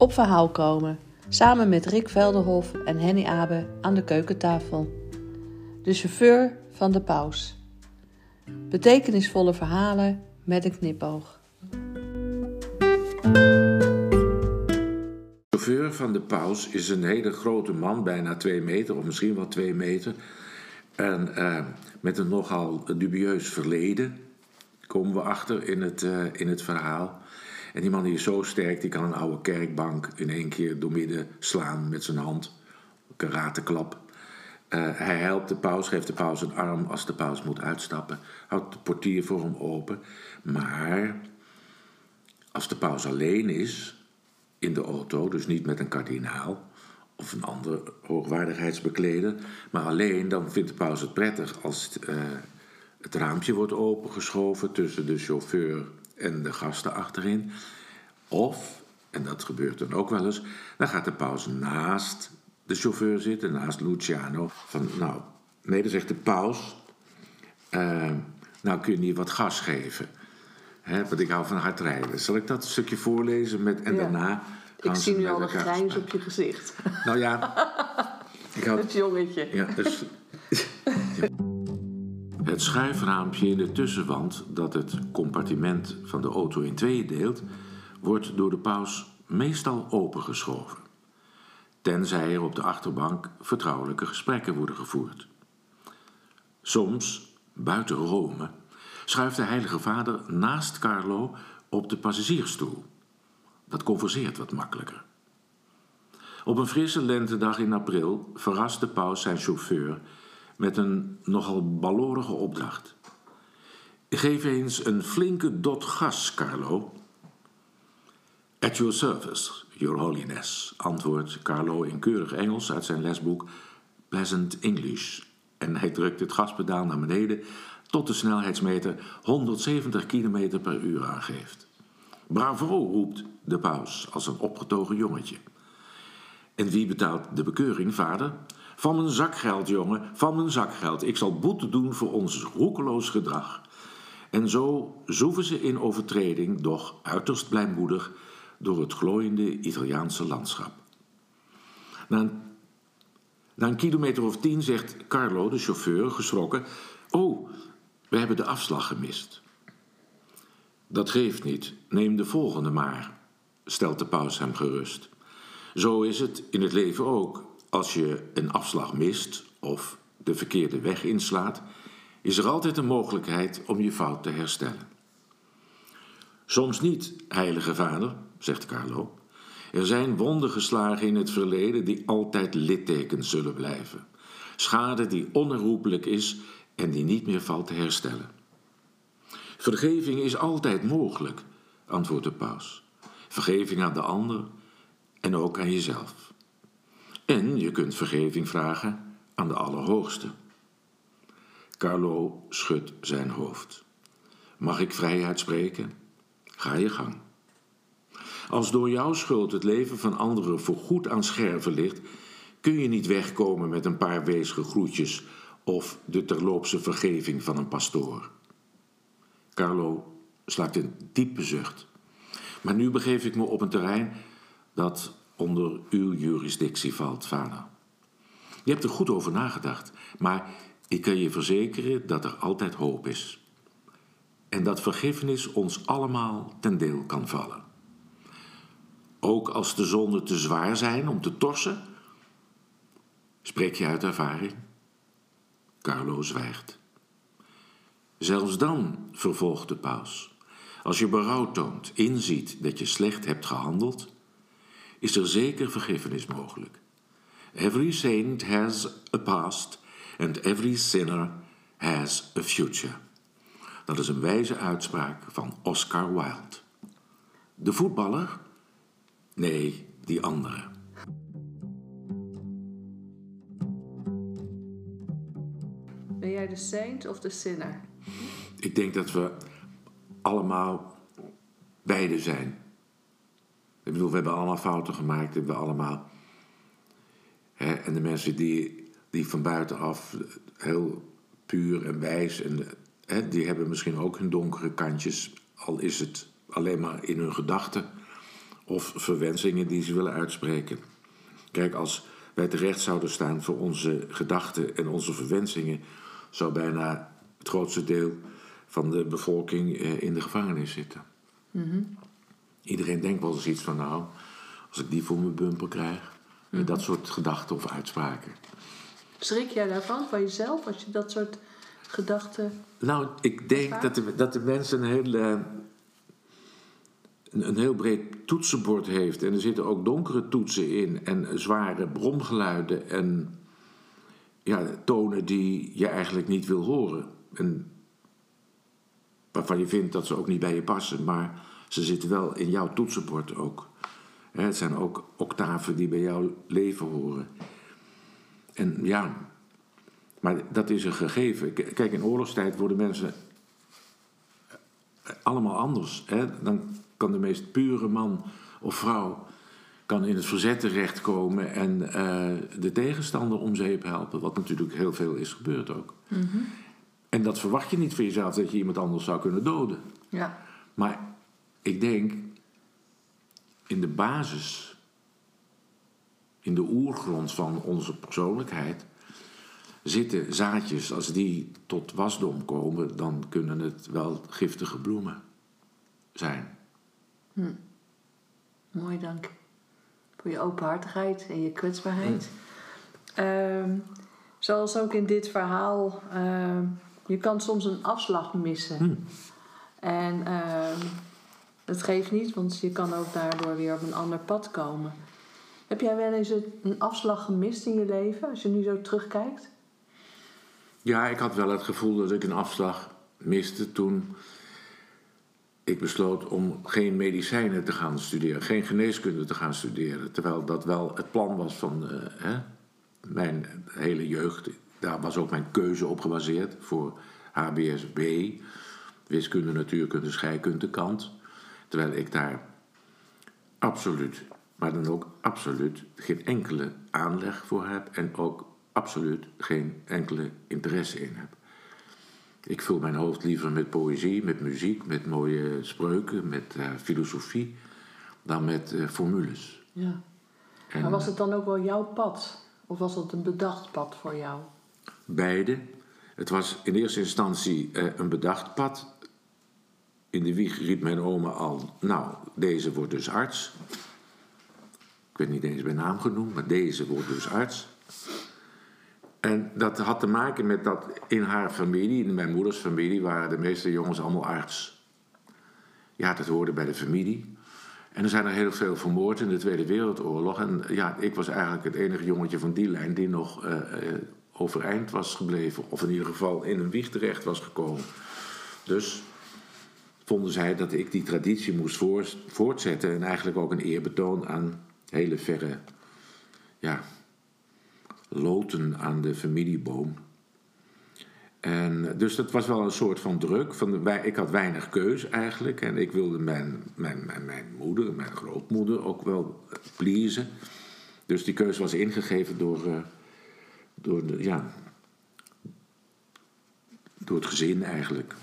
Op verhaal komen, samen met Rick Velderhof en Henny Abe aan de keukentafel. De chauffeur van de paus. Betekenisvolle verhalen met een knipoog. De chauffeur van de paus is een hele grote man, bijna twee meter of misschien wel twee meter. En eh, met een nogal dubieus verleden komen we achter in het, eh, in het verhaal. En die man die is zo sterk, die kan een oude kerkbank in één keer doormidden slaan met zijn hand. Karateklap. Uh, hij helpt de paus, geeft de paus een arm als de paus moet uitstappen. Houdt de portier voor hem open. Maar als de paus alleen is in de auto, dus niet met een kardinaal of een andere hoogwaardigheidsbekleder, maar alleen, dan vindt de paus het prettig als het, uh, het raampje wordt opengeschoven tussen de chauffeur en de gasten achterin. Of, en dat gebeurt dan ook wel eens, dan gaat de paus naast de chauffeur zitten, naast Luciano. Van, nou, nee, dan zegt de paus, uh, nou kun je niet wat gas geven. Hè, want ik hou van hard rijden. Zal ik dat stukje voorlezen met, en Ja. daarna... Ik zie nu al een grijns op je gezicht. Nou ja, ik Het jongetje. ja, dus... Het schuifraampje in de tussenwand dat het compartiment van de auto in tweeën deelt, wordt door de paus meestal opengeschoven. Tenzij er op de achterbank vertrouwelijke gesprekken worden gevoerd. Soms, buiten Rome, schuift de Heilige Vader naast Carlo op de passagiersstoel. Dat converseert wat makkelijker. Op een frisse lentedag in april verrast de paus zijn chauffeur met een nogal balorige opdracht. Geef eens een flinke dot gas, Carlo. At your service, your holiness, antwoordt Carlo in keurig Engels uit zijn lesboek Pleasant English. En hij drukt het gaspedaal naar beneden tot de snelheidsmeter 170 km per uur aangeeft. Bravo, roept de paus als een opgetogen jongetje. En wie betaalt de bekeuring, vader? Van mijn zakgeld, jongen, van mijn zakgeld. Ik zal boete doen voor ons roekeloos gedrag. En zo zoeven ze in overtreding, doch uiterst blijmoedig, door het glooiende Italiaanse landschap. Na een, na een kilometer of tien zegt Carlo, de chauffeur, geschrokken: Oh, we hebben de afslag gemist. Dat geeft niet, neem de volgende maar, stelt de paus hem gerust. Zo is het in het leven ook. Als je een afslag mist of de verkeerde weg inslaat, is er altijd een mogelijkheid om je fout te herstellen. Soms niet, heilige vader, zegt Carlo. Er zijn wonden geslagen in het verleden die altijd littekens zullen blijven. Schade die onherroepelijk is en die niet meer valt te herstellen. Vergeving is altijd mogelijk, antwoordt de paus. Vergeving aan de ander en ook aan jezelf. En je kunt vergeving vragen aan de Allerhoogste. Carlo schudt zijn hoofd. Mag ik vrij uitspreken? Ga je gang. Als door jouw schuld het leven van anderen voorgoed aan scherven ligt, kun je niet wegkomen met een paar weesge groetjes of de terloopse vergeving van een pastoor. Carlo slaakt een diepe zucht. Maar nu begeef ik me op een terrein dat onder uw jurisdictie valt, vader. Je hebt er goed over nagedacht, maar ik kan je verzekeren dat er altijd hoop is. En dat vergiffenis ons allemaal ten deel kan vallen. Ook als de zonden te zwaar zijn om te torsen? Spreek je uit ervaring? Carlo zwijgt. Zelfs dan, vervolgt de paus, als je berouw toont, inziet dat je slecht hebt gehandeld, is er zeker vergiffenis mogelijk. Every saint has a past and every sinner has a future. Dat is een wijze uitspraak van Oscar Wilde. De voetballer? Nee, die andere. Ben jij de saint of de sinner? Ik denk dat we allemaal beide zijn. Ik bedoel, we hebben allemaal fouten gemaakt. We hebben allemaal. Hè, en de mensen die, die van buitenaf heel puur en wijs. En, hè, die hebben misschien ook hun donkere kantjes. Al is het alleen maar in hun gedachten. of verwensingen die ze willen uitspreken. Kijk, als wij terecht zouden staan voor onze gedachten en onze verwensingen, zou bijna het grootste deel van de bevolking eh, in de gevangenis zitten. Iedereen denkt wel eens iets van, nou, als ik die voor mijn bumper krijg, eh, dat soort gedachten of uitspraken. Schrik jij daarvan, van jezelf, als je dat soort gedachten... Nou, ik denk dat de, dat de mens een heel, eh, een, een heel breed toetsenbord heeft. En er zitten ook donkere toetsen in. En zware bromgeluiden. En ja, tonen die je eigenlijk niet wil horen. En waarvan je vindt dat ze ook niet bij je passen. Maar ze zitten wel in jouw toetsenbord ook. Hè, Het zijn ook octaven die bij jouw leven horen. En ja, maar dat is een gegeven. Kijk, in oorlogstijd worden mensen allemaal anders. Hè? Dan kan de meest pure man of vrouw kan in het verzet terechtkomen en eh, de tegenstander om zeep helpen. Wat natuurlijk heel veel is gebeurd ook. En dat verwacht je niet van jezelf, dat je iemand anders zou kunnen doden. Ja. Maar ik denk, in de basis, in de oergrond van onze persoonlijkheid, zitten zaadjes, als die tot wasdom komen, dan kunnen het wel giftige bloemen zijn. Mooi, dank. Voor je openhartigheid en je kwetsbaarheid. Ehm, zoals ook in dit verhaal, ehm, je kan soms een afslag missen. En ehm het geeft niet, want je kan ook daardoor weer op een ander pad komen. Heb jij wel eens een afslag gemist in je leven, als je nu zo terugkijkt? Ja, ik had wel het gevoel dat ik een afslag miste toen ik besloot om geen medicijnen te gaan studeren, geen geneeskunde te gaan studeren. Terwijl dat wel het plan was van eh, hè, mijn hele jeugd. Daar was ook mijn keuze op gebaseerd voor HBSB, wiskunde, natuurkunde, scheikunde kant. Terwijl ik daar absoluut, maar dan ook absoluut geen enkele aanleg voor heb en ook absoluut geen enkele interesse in heb. Ik vul mijn hoofd liever met poëzie, met muziek, met mooie spreuken, met eh, filosofie, dan met eh, formules. Ja. En Maar was het dan ook wel jouw pad? Of was het een bedacht pad voor jou? beide. Het was in eerste instantie eh, een bedacht pad. In de wieg riep mijn oma al, nou, deze wordt dus arts. Ik werd niet eens bij naam genoemd, maar deze wordt dus arts. En dat had te maken met dat in haar familie, in mijn moeders familie, waren de meeste jongens allemaal arts. Ja, dat hoorde bij de familie. En er zijn er heel veel vermoord in de Tweede Wereldoorlog. En ja, ik was eigenlijk het enige jongetje van die lijn die nog eh, eh, overeind was gebleven. Of in ieder geval in een wieg terecht was gekomen. Dus vonden zij dat ik die traditie moest voor- voortzetten. En eigenlijk ook een eerbetoon aan hele verre ja, loten aan de familieboom. En dus dat was wel een soort van druk. Van, wij, ik had weinig keus eigenlijk. En ik wilde mijn, mijn, mijn, mijn moeder, mijn grootmoeder ook wel pleasen. Dus die keuze was ingegeven door, eh, door, de, ja, door het gezin eigenlijk.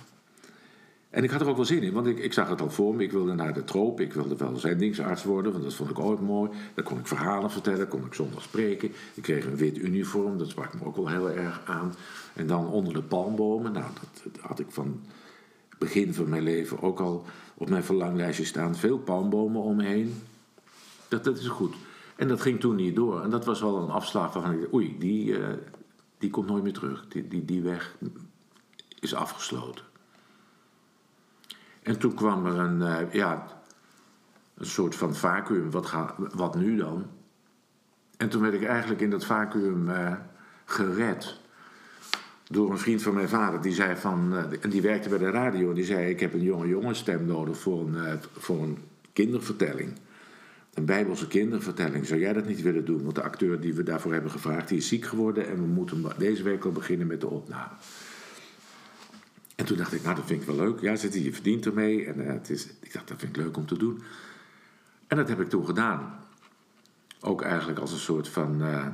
En ik had er ook wel zin in, want ik, ik zag het al voor me. Ik wilde naar de troop, ik wilde wel zendingsarts worden, want dat vond ik ook mooi. Dan kon ik verhalen vertellen, kon ik zondag spreken. Ik kreeg een wit uniform, dat sprak me ook wel heel erg aan. En dan onder de palmbomen, nou, dat, had ik van het begin van mijn leven ook al op mijn verlanglijstje staan. Veel palmbomen om me heen. Dat, dat is goed. En dat ging toen niet door. En dat was wel een afslag waarvan ik dacht, oei, die, eh, die komt nooit meer terug. Die, die, die weg is afgesloten. En toen kwam er een, eh, ja, een soort van vacuüm. Wat, wat nu dan? En toen werd ik eigenlijk in dat vacuüm eh, gered. Door een vriend van mijn vader. Die zei van, eh, en die werkte bij de radio. Die zei, ik heb een jonge jongensstem nodig voor een, voor een kindervertelling. Een bijbelse kindervertelling. Zou jij dat niet willen doen? Want de acteur die we daarvoor hebben gevraagd, die is ziek geworden. En we moeten deze week al beginnen met de opname. En toen dacht ik, nou dat vind ik wel leuk. Ja, zit je verdient ermee. En eh, het is, ik dacht, dat vind ik leuk om te doen. En dat heb ik toen gedaan. Ook eigenlijk als een soort van eh,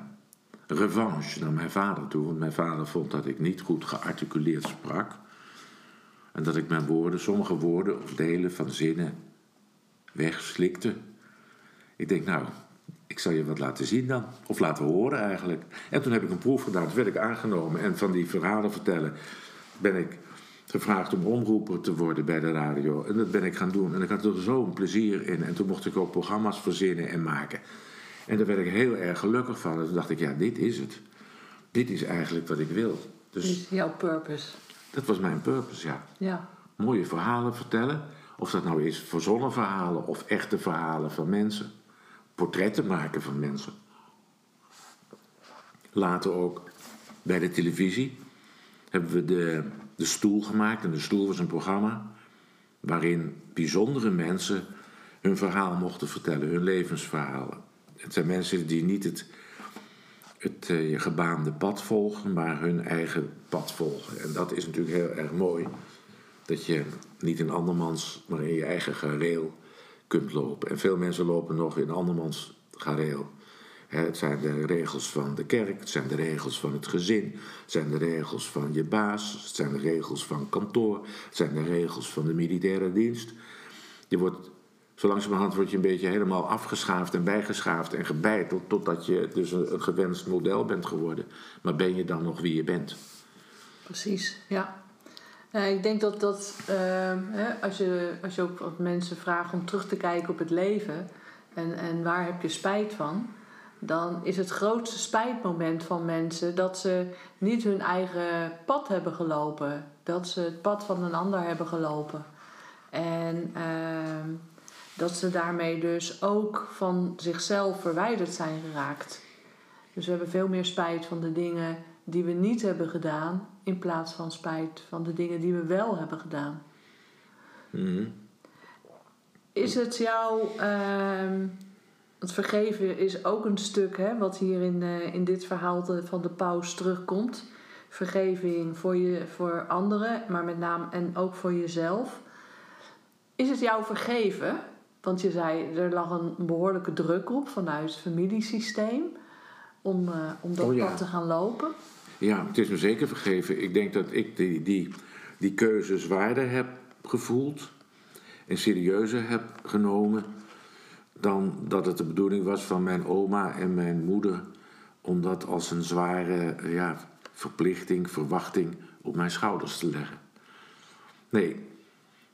revanche naar mijn vader toe. Want mijn vader vond dat ik niet goed gearticuleerd sprak. En dat ik mijn woorden, sommige woorden of delen van zinnen wegslikte. Ik denk, nou, ik zal je wat laten zien dan. Of laten horen eigenlijk. En toen heb ik een proef gedaan. Toen werd ik aangenomen. En van die verhalen vertellen ben ik gevraagd om omroeper te worden bij de radio. En dat ben ik gaan doen. En ik had er zo'n plezier in. En toen mocht ik ook programma's verzinnen en maken. En daar werd ik heel erg gelukkig van. En toen dacht ik, ja, dit is het. Dit is eigenlijk wat ik wil. Dus dit is jouw purpose. Dat was mijn purpose, ja. ja. Mooie verhalen vertellen. Of dat nou is verzonnen verhalen of echte verhalen van mensen. Portretten maken van mensen. Later ook bij de televisie hebben we de, de Stoel gemaakt. En de Stoel was een programma waarin bijzondere mensen hun verhaal mochten vertellen, hun levensverhalen. Het zijn mensen die niet het, het uh, gebaande pad volgen, maar hun eigen pad volgen. En dat is natuurlijk heel erg mooi. Dat je niet in andermans, maar in je eigen gareel kunt lopen. En veel mensen lopen nog in andermans gareel. Het zijn de regels van de kerk, het zijn de regels van het gezin, het zijn de regels van je baas, het zijn de regels van kantoor, het zijn de regels van de militaire dienst. Je wordt, zo langzamerhand word je een beetje helemaal afgeschaafd en bijgeschaafd en gebeiteld totdat je dus een, gewenst model bent geworden. Maar ben je dan nog wie je bent? Precies, ja. Nou, ik denk dat, dat hè, als, je, als je ook wat mensen vraagt om terug te kijken op het leven en, en waar heb je spijt van, dan is het grootste spijtmoment van mensen dat ze niet hun eigen pad hebben gelopen. Dat ze het pad van een ander hebben gelopen. En uh, dat ze daarmee dus ook van zichzelf verwijderd zijn geraakt. Dus we hebben veel meer spijt van de dingen die we niet hebben gedaan, in plaats van spijt van de dingen die we wel hebben gedaan. Mm Is het jouw. Uh, het vergeven is ook een stuk hè, wat hier in, uh, in dit verhaal van de paus terugkomt. Vergeving voor, je, voor anderen, maar met name en ook voor jezelf. Is het jou vergeven? Want je zei, er lag een behoorlijke druk op vanuit het familiesysteem om, uh, om dat oh, ja. pad te gaan lopen. Ja, het is me zeker vergeven. Ik denk dat ik die, die, die keuze zwaarder heb gevoeld en serieuzer heb genomen dan dat het de bedoeling was van mijn oma en mijn moeder om dat als een zware ja, verplichting, verwachting op mijn schouders te leggen. Nee,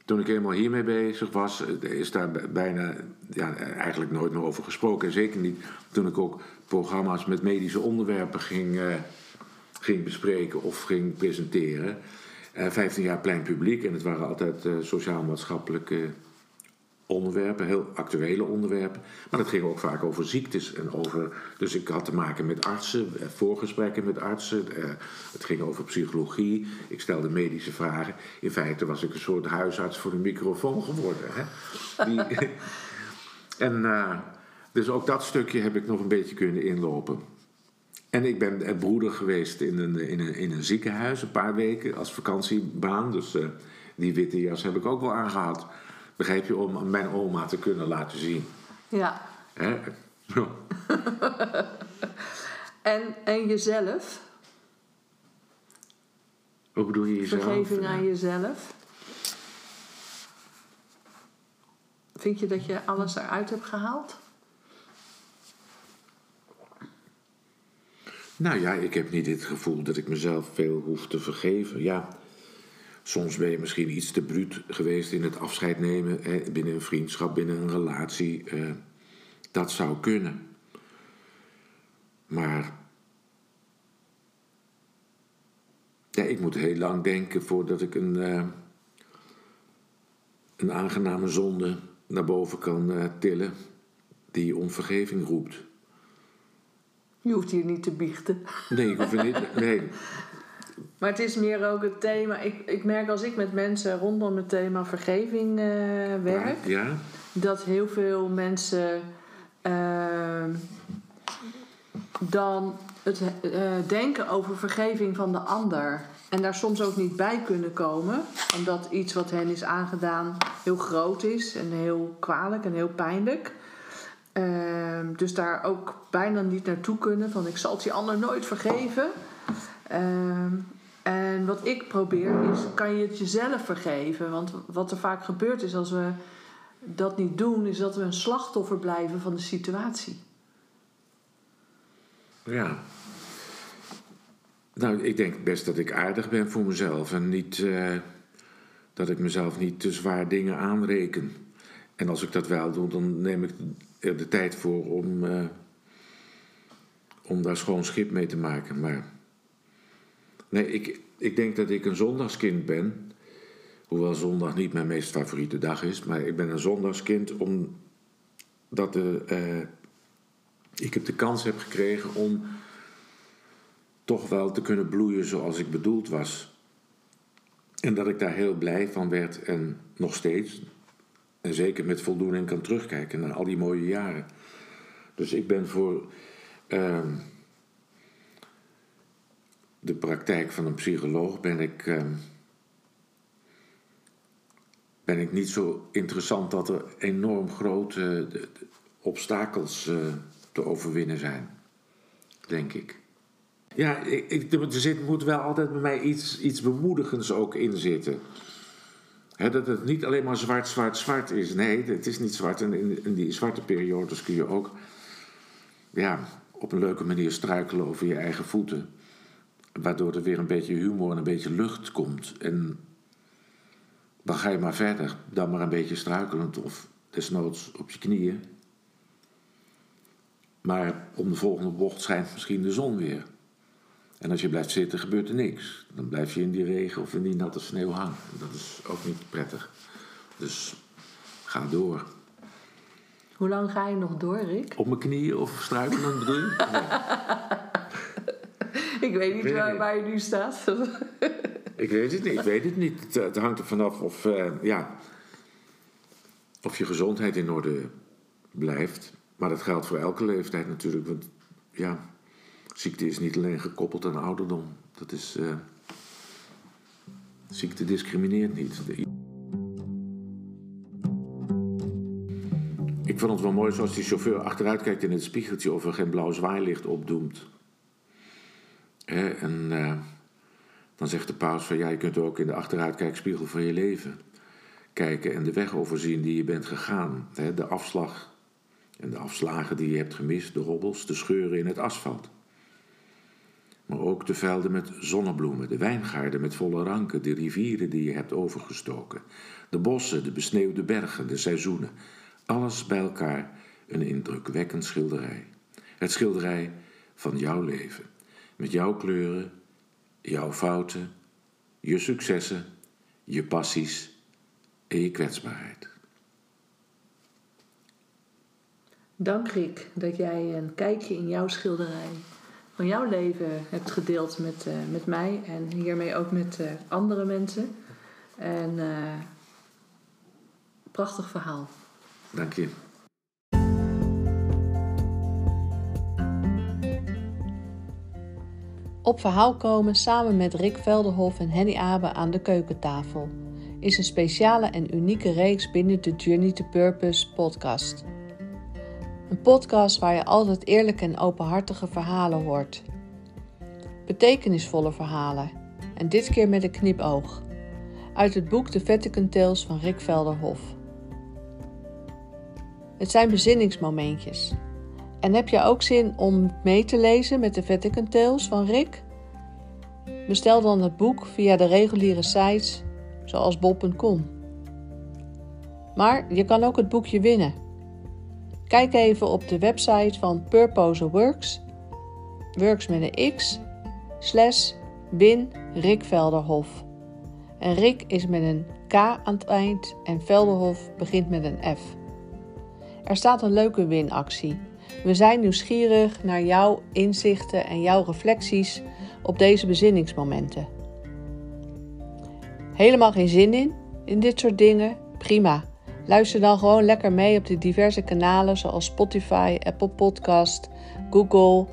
toen ik helemaal hiermee bezig was, is daar bijna ja, eigenlijk nooit meer over gesproken. En zeker niet toen ik ook programma's met medische onderwerpen ging, uh, ging bespreken of ging presenteren. Eh, 15 jaar plein publiek en het waren altijd uh, sociaal-maatschappelijke onderwerpen, heel actuele onderwerpen. Maar het ging ook vaak over ziektes en over. Dus ik had te maken met artsen, eh, voorgesprekken met artsen. Eh, het ging over psychologie. Ik stelde medische vragen. In feite was ik een soort huisarts voor de microfoon geworden. Hè? Die, en uh, dus ook dat stukje heb ik nog een beetje kunnen inlopen. En ik ben broeder geweest in een, in, een, in een ziekenhuis een paar weken als vakantiebaan. Dus die witte jas heb ik ook wel aangehad. Begrijp je, om mijn oma te kunnen laten zien. Ja. Hè? en, en jezelf? Hoe bedoel je jezelf? Vergeving aan jezelf. Vind je dat je alles eruit hebt gehaald? Nou ja, ik heb niet het gevoel dat ik mezelf veel hoef te vergeven. Ja, Soms ben je misschien iets te bruut geweest in het afscheid nemen hè, binnen een vriendschap, binnen een relatie. Eh, dat zou kunnen. Maar ja, ik moet heel lang denken voordat ik een, uh, een aangename zonde naar boven kan uh, tillen die om vergeving roept. Je hoeft hier niet te biechten. Nee, ik hoef niet. Nee, maar het is meer ook het thema. Ik, ik merk als ik met mensen rondom het thema vergeving uh, werk, ja. dat heel veel mensen uh, dan het uh, denken over vergeving van de ander. En daar soms ook niet bij kunnen komen, omdat iets wat hen is aangedaan heel groot is en heel kwalijk en heel pijnlijk. Ehm, dus daar ook bijna niet naartoe kunnen van ik zal het die ander nooit vergeven. Ehm, en wat ik probeer is, kan je het jezelf vergeven? Want wat er vaak gebeurt is als we dat niet doen, is dat we een slachtoffer blijven van de situatie. Ja. Nou, ik denk best dat ik aardig ben voor mezelf en niet eh, dat ik mezelf niet te zwaar dingen aanreken. En als ik dat wel doe, dan neem ik er de tijd voor om, uh, om daar schoon schip mee te maken. Maar nee, ik, ik denk dat ik een zondagskind ben. Hoewel zondag niet mijn meest favoriete dag is. Maar ik ben een zondagskind omdat de, uh, ik heb de kans heb gekregen om toch wel te kunnen bloeien zoals ik bedoeld was. En dat ik daar heel blij van werd en nog steeds, en zeker met voldoening kan terugkijken naar al die mooie jaren. Dus ik ben voor uh, de praktijk van een psycholoog ben ik, uh, ben ik niet zo interessant dat er enorm grote obstakels uh, te overwinnen zijn, denk ik. Ja, ik, er zit, moet wel altijd bij mij iets, iets bemoedigends ook in zitten. dat het niet alleen maar zwart, zwart, zwart is. Nee, het is niet zwart. En in, in die zwarte periodes kun je ook ja, op een leuke manier struikelen over je eigen voeten. Waardoor er weer een beetje humor en een beetje lucht komt. En dan ga je maar verder. Dan maar een beetje struikelend of desnoods op je knieën. Maar om de volgende bocht schijnt misschien de zon weer. En als je blijft zitten, gebeurt er niks. Dan blijf je in die regen of in die natte sneeuw hangen. Dat is ook niet prettig. Dus ga door. Hoe lang ga je nog door, Rick? Op mijn knieën of struikelen bedoel je? ik weet niet waar, waar, je nu staat. ik weet het niet. Ik weet het niet. Het, hangt er vanaf of, uh, ja, of je gezondheid in orde blijft. Maar dat geldt voor elke leeftijd natuurlijk. Want ja, ziekte is niet alleen gekoppeld aan ouderdom. Dat is. Uh, ziekte discrimineert niet. Ik vond het wel mooi zoals die chauffeur achteruit kijkt in het spiegeltje of er geen blauw zwaailicht opdoemt. En uh, dan zegt de paus van ja, je kunt ook in de achteruitkijkspiegel van je leven kijken en de weg overzien die je bent gegaan. de afslag en de afslagen die je hebt gemist, de hobbels, de scheuren in het asfalt maar ook de velden met zonnebloemen, de wijngaarden met volle ranken, de rivieren die je hebt overgestoken, de bossen, de besneeuwde bergen, de seizoenen. Alles bij elkaar een indrukwekkend schilderij. Het schilderij van jouw leven, met jouw kleuren, jouw fouten, je successen, je passies en je kwetsbaarheid. Dank Rick dat jij een kijkje in jouw schilderij van jouw leven hebt gedeeld met, uh, met mij en hiermee ook met uh, andere mensen. En uh, prachtig verhaal. Dank je. Op verhaal komen samen met Rick Velderhof en Henny Abe aan de keukentafel is een speciale en unieke reeks binnen de Journey to Purpose podcast. Een podcast waar je altijd eerlijke en openhartige verhalen hoort. Betekenisvolle verhalen. En dit keer met een knipoog. Uit het boek The Vatican Tales van Rick Velderhof. Het zijn bezinningsmomentjes. En heb je ook zin om mee te lezen met de Vatican Tales van Rick? Bestel dan het boek via de reguliere sites zoals bol.com. Maar je kan ook het boekje winnen. Kijk even op de website van Purpose Works, works met een x, slash bin Rick Velderhof. En Rick is met een K aan het eind en Velderhof begint met een F. Er staat een leuke winactie. We zijn nieuwsgierig naar jouw inzichten en jouw reflecties op deze bezinningsmomenten. Helemaal geen zin in, in dit soort dingen? Prima. Luister dan gewoon lekker mee op de diverse kanalen zoals Spotify, Apple Podcast, Google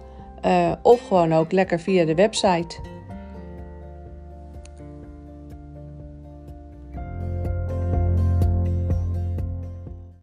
uh, of gewoon ook lekker via de website.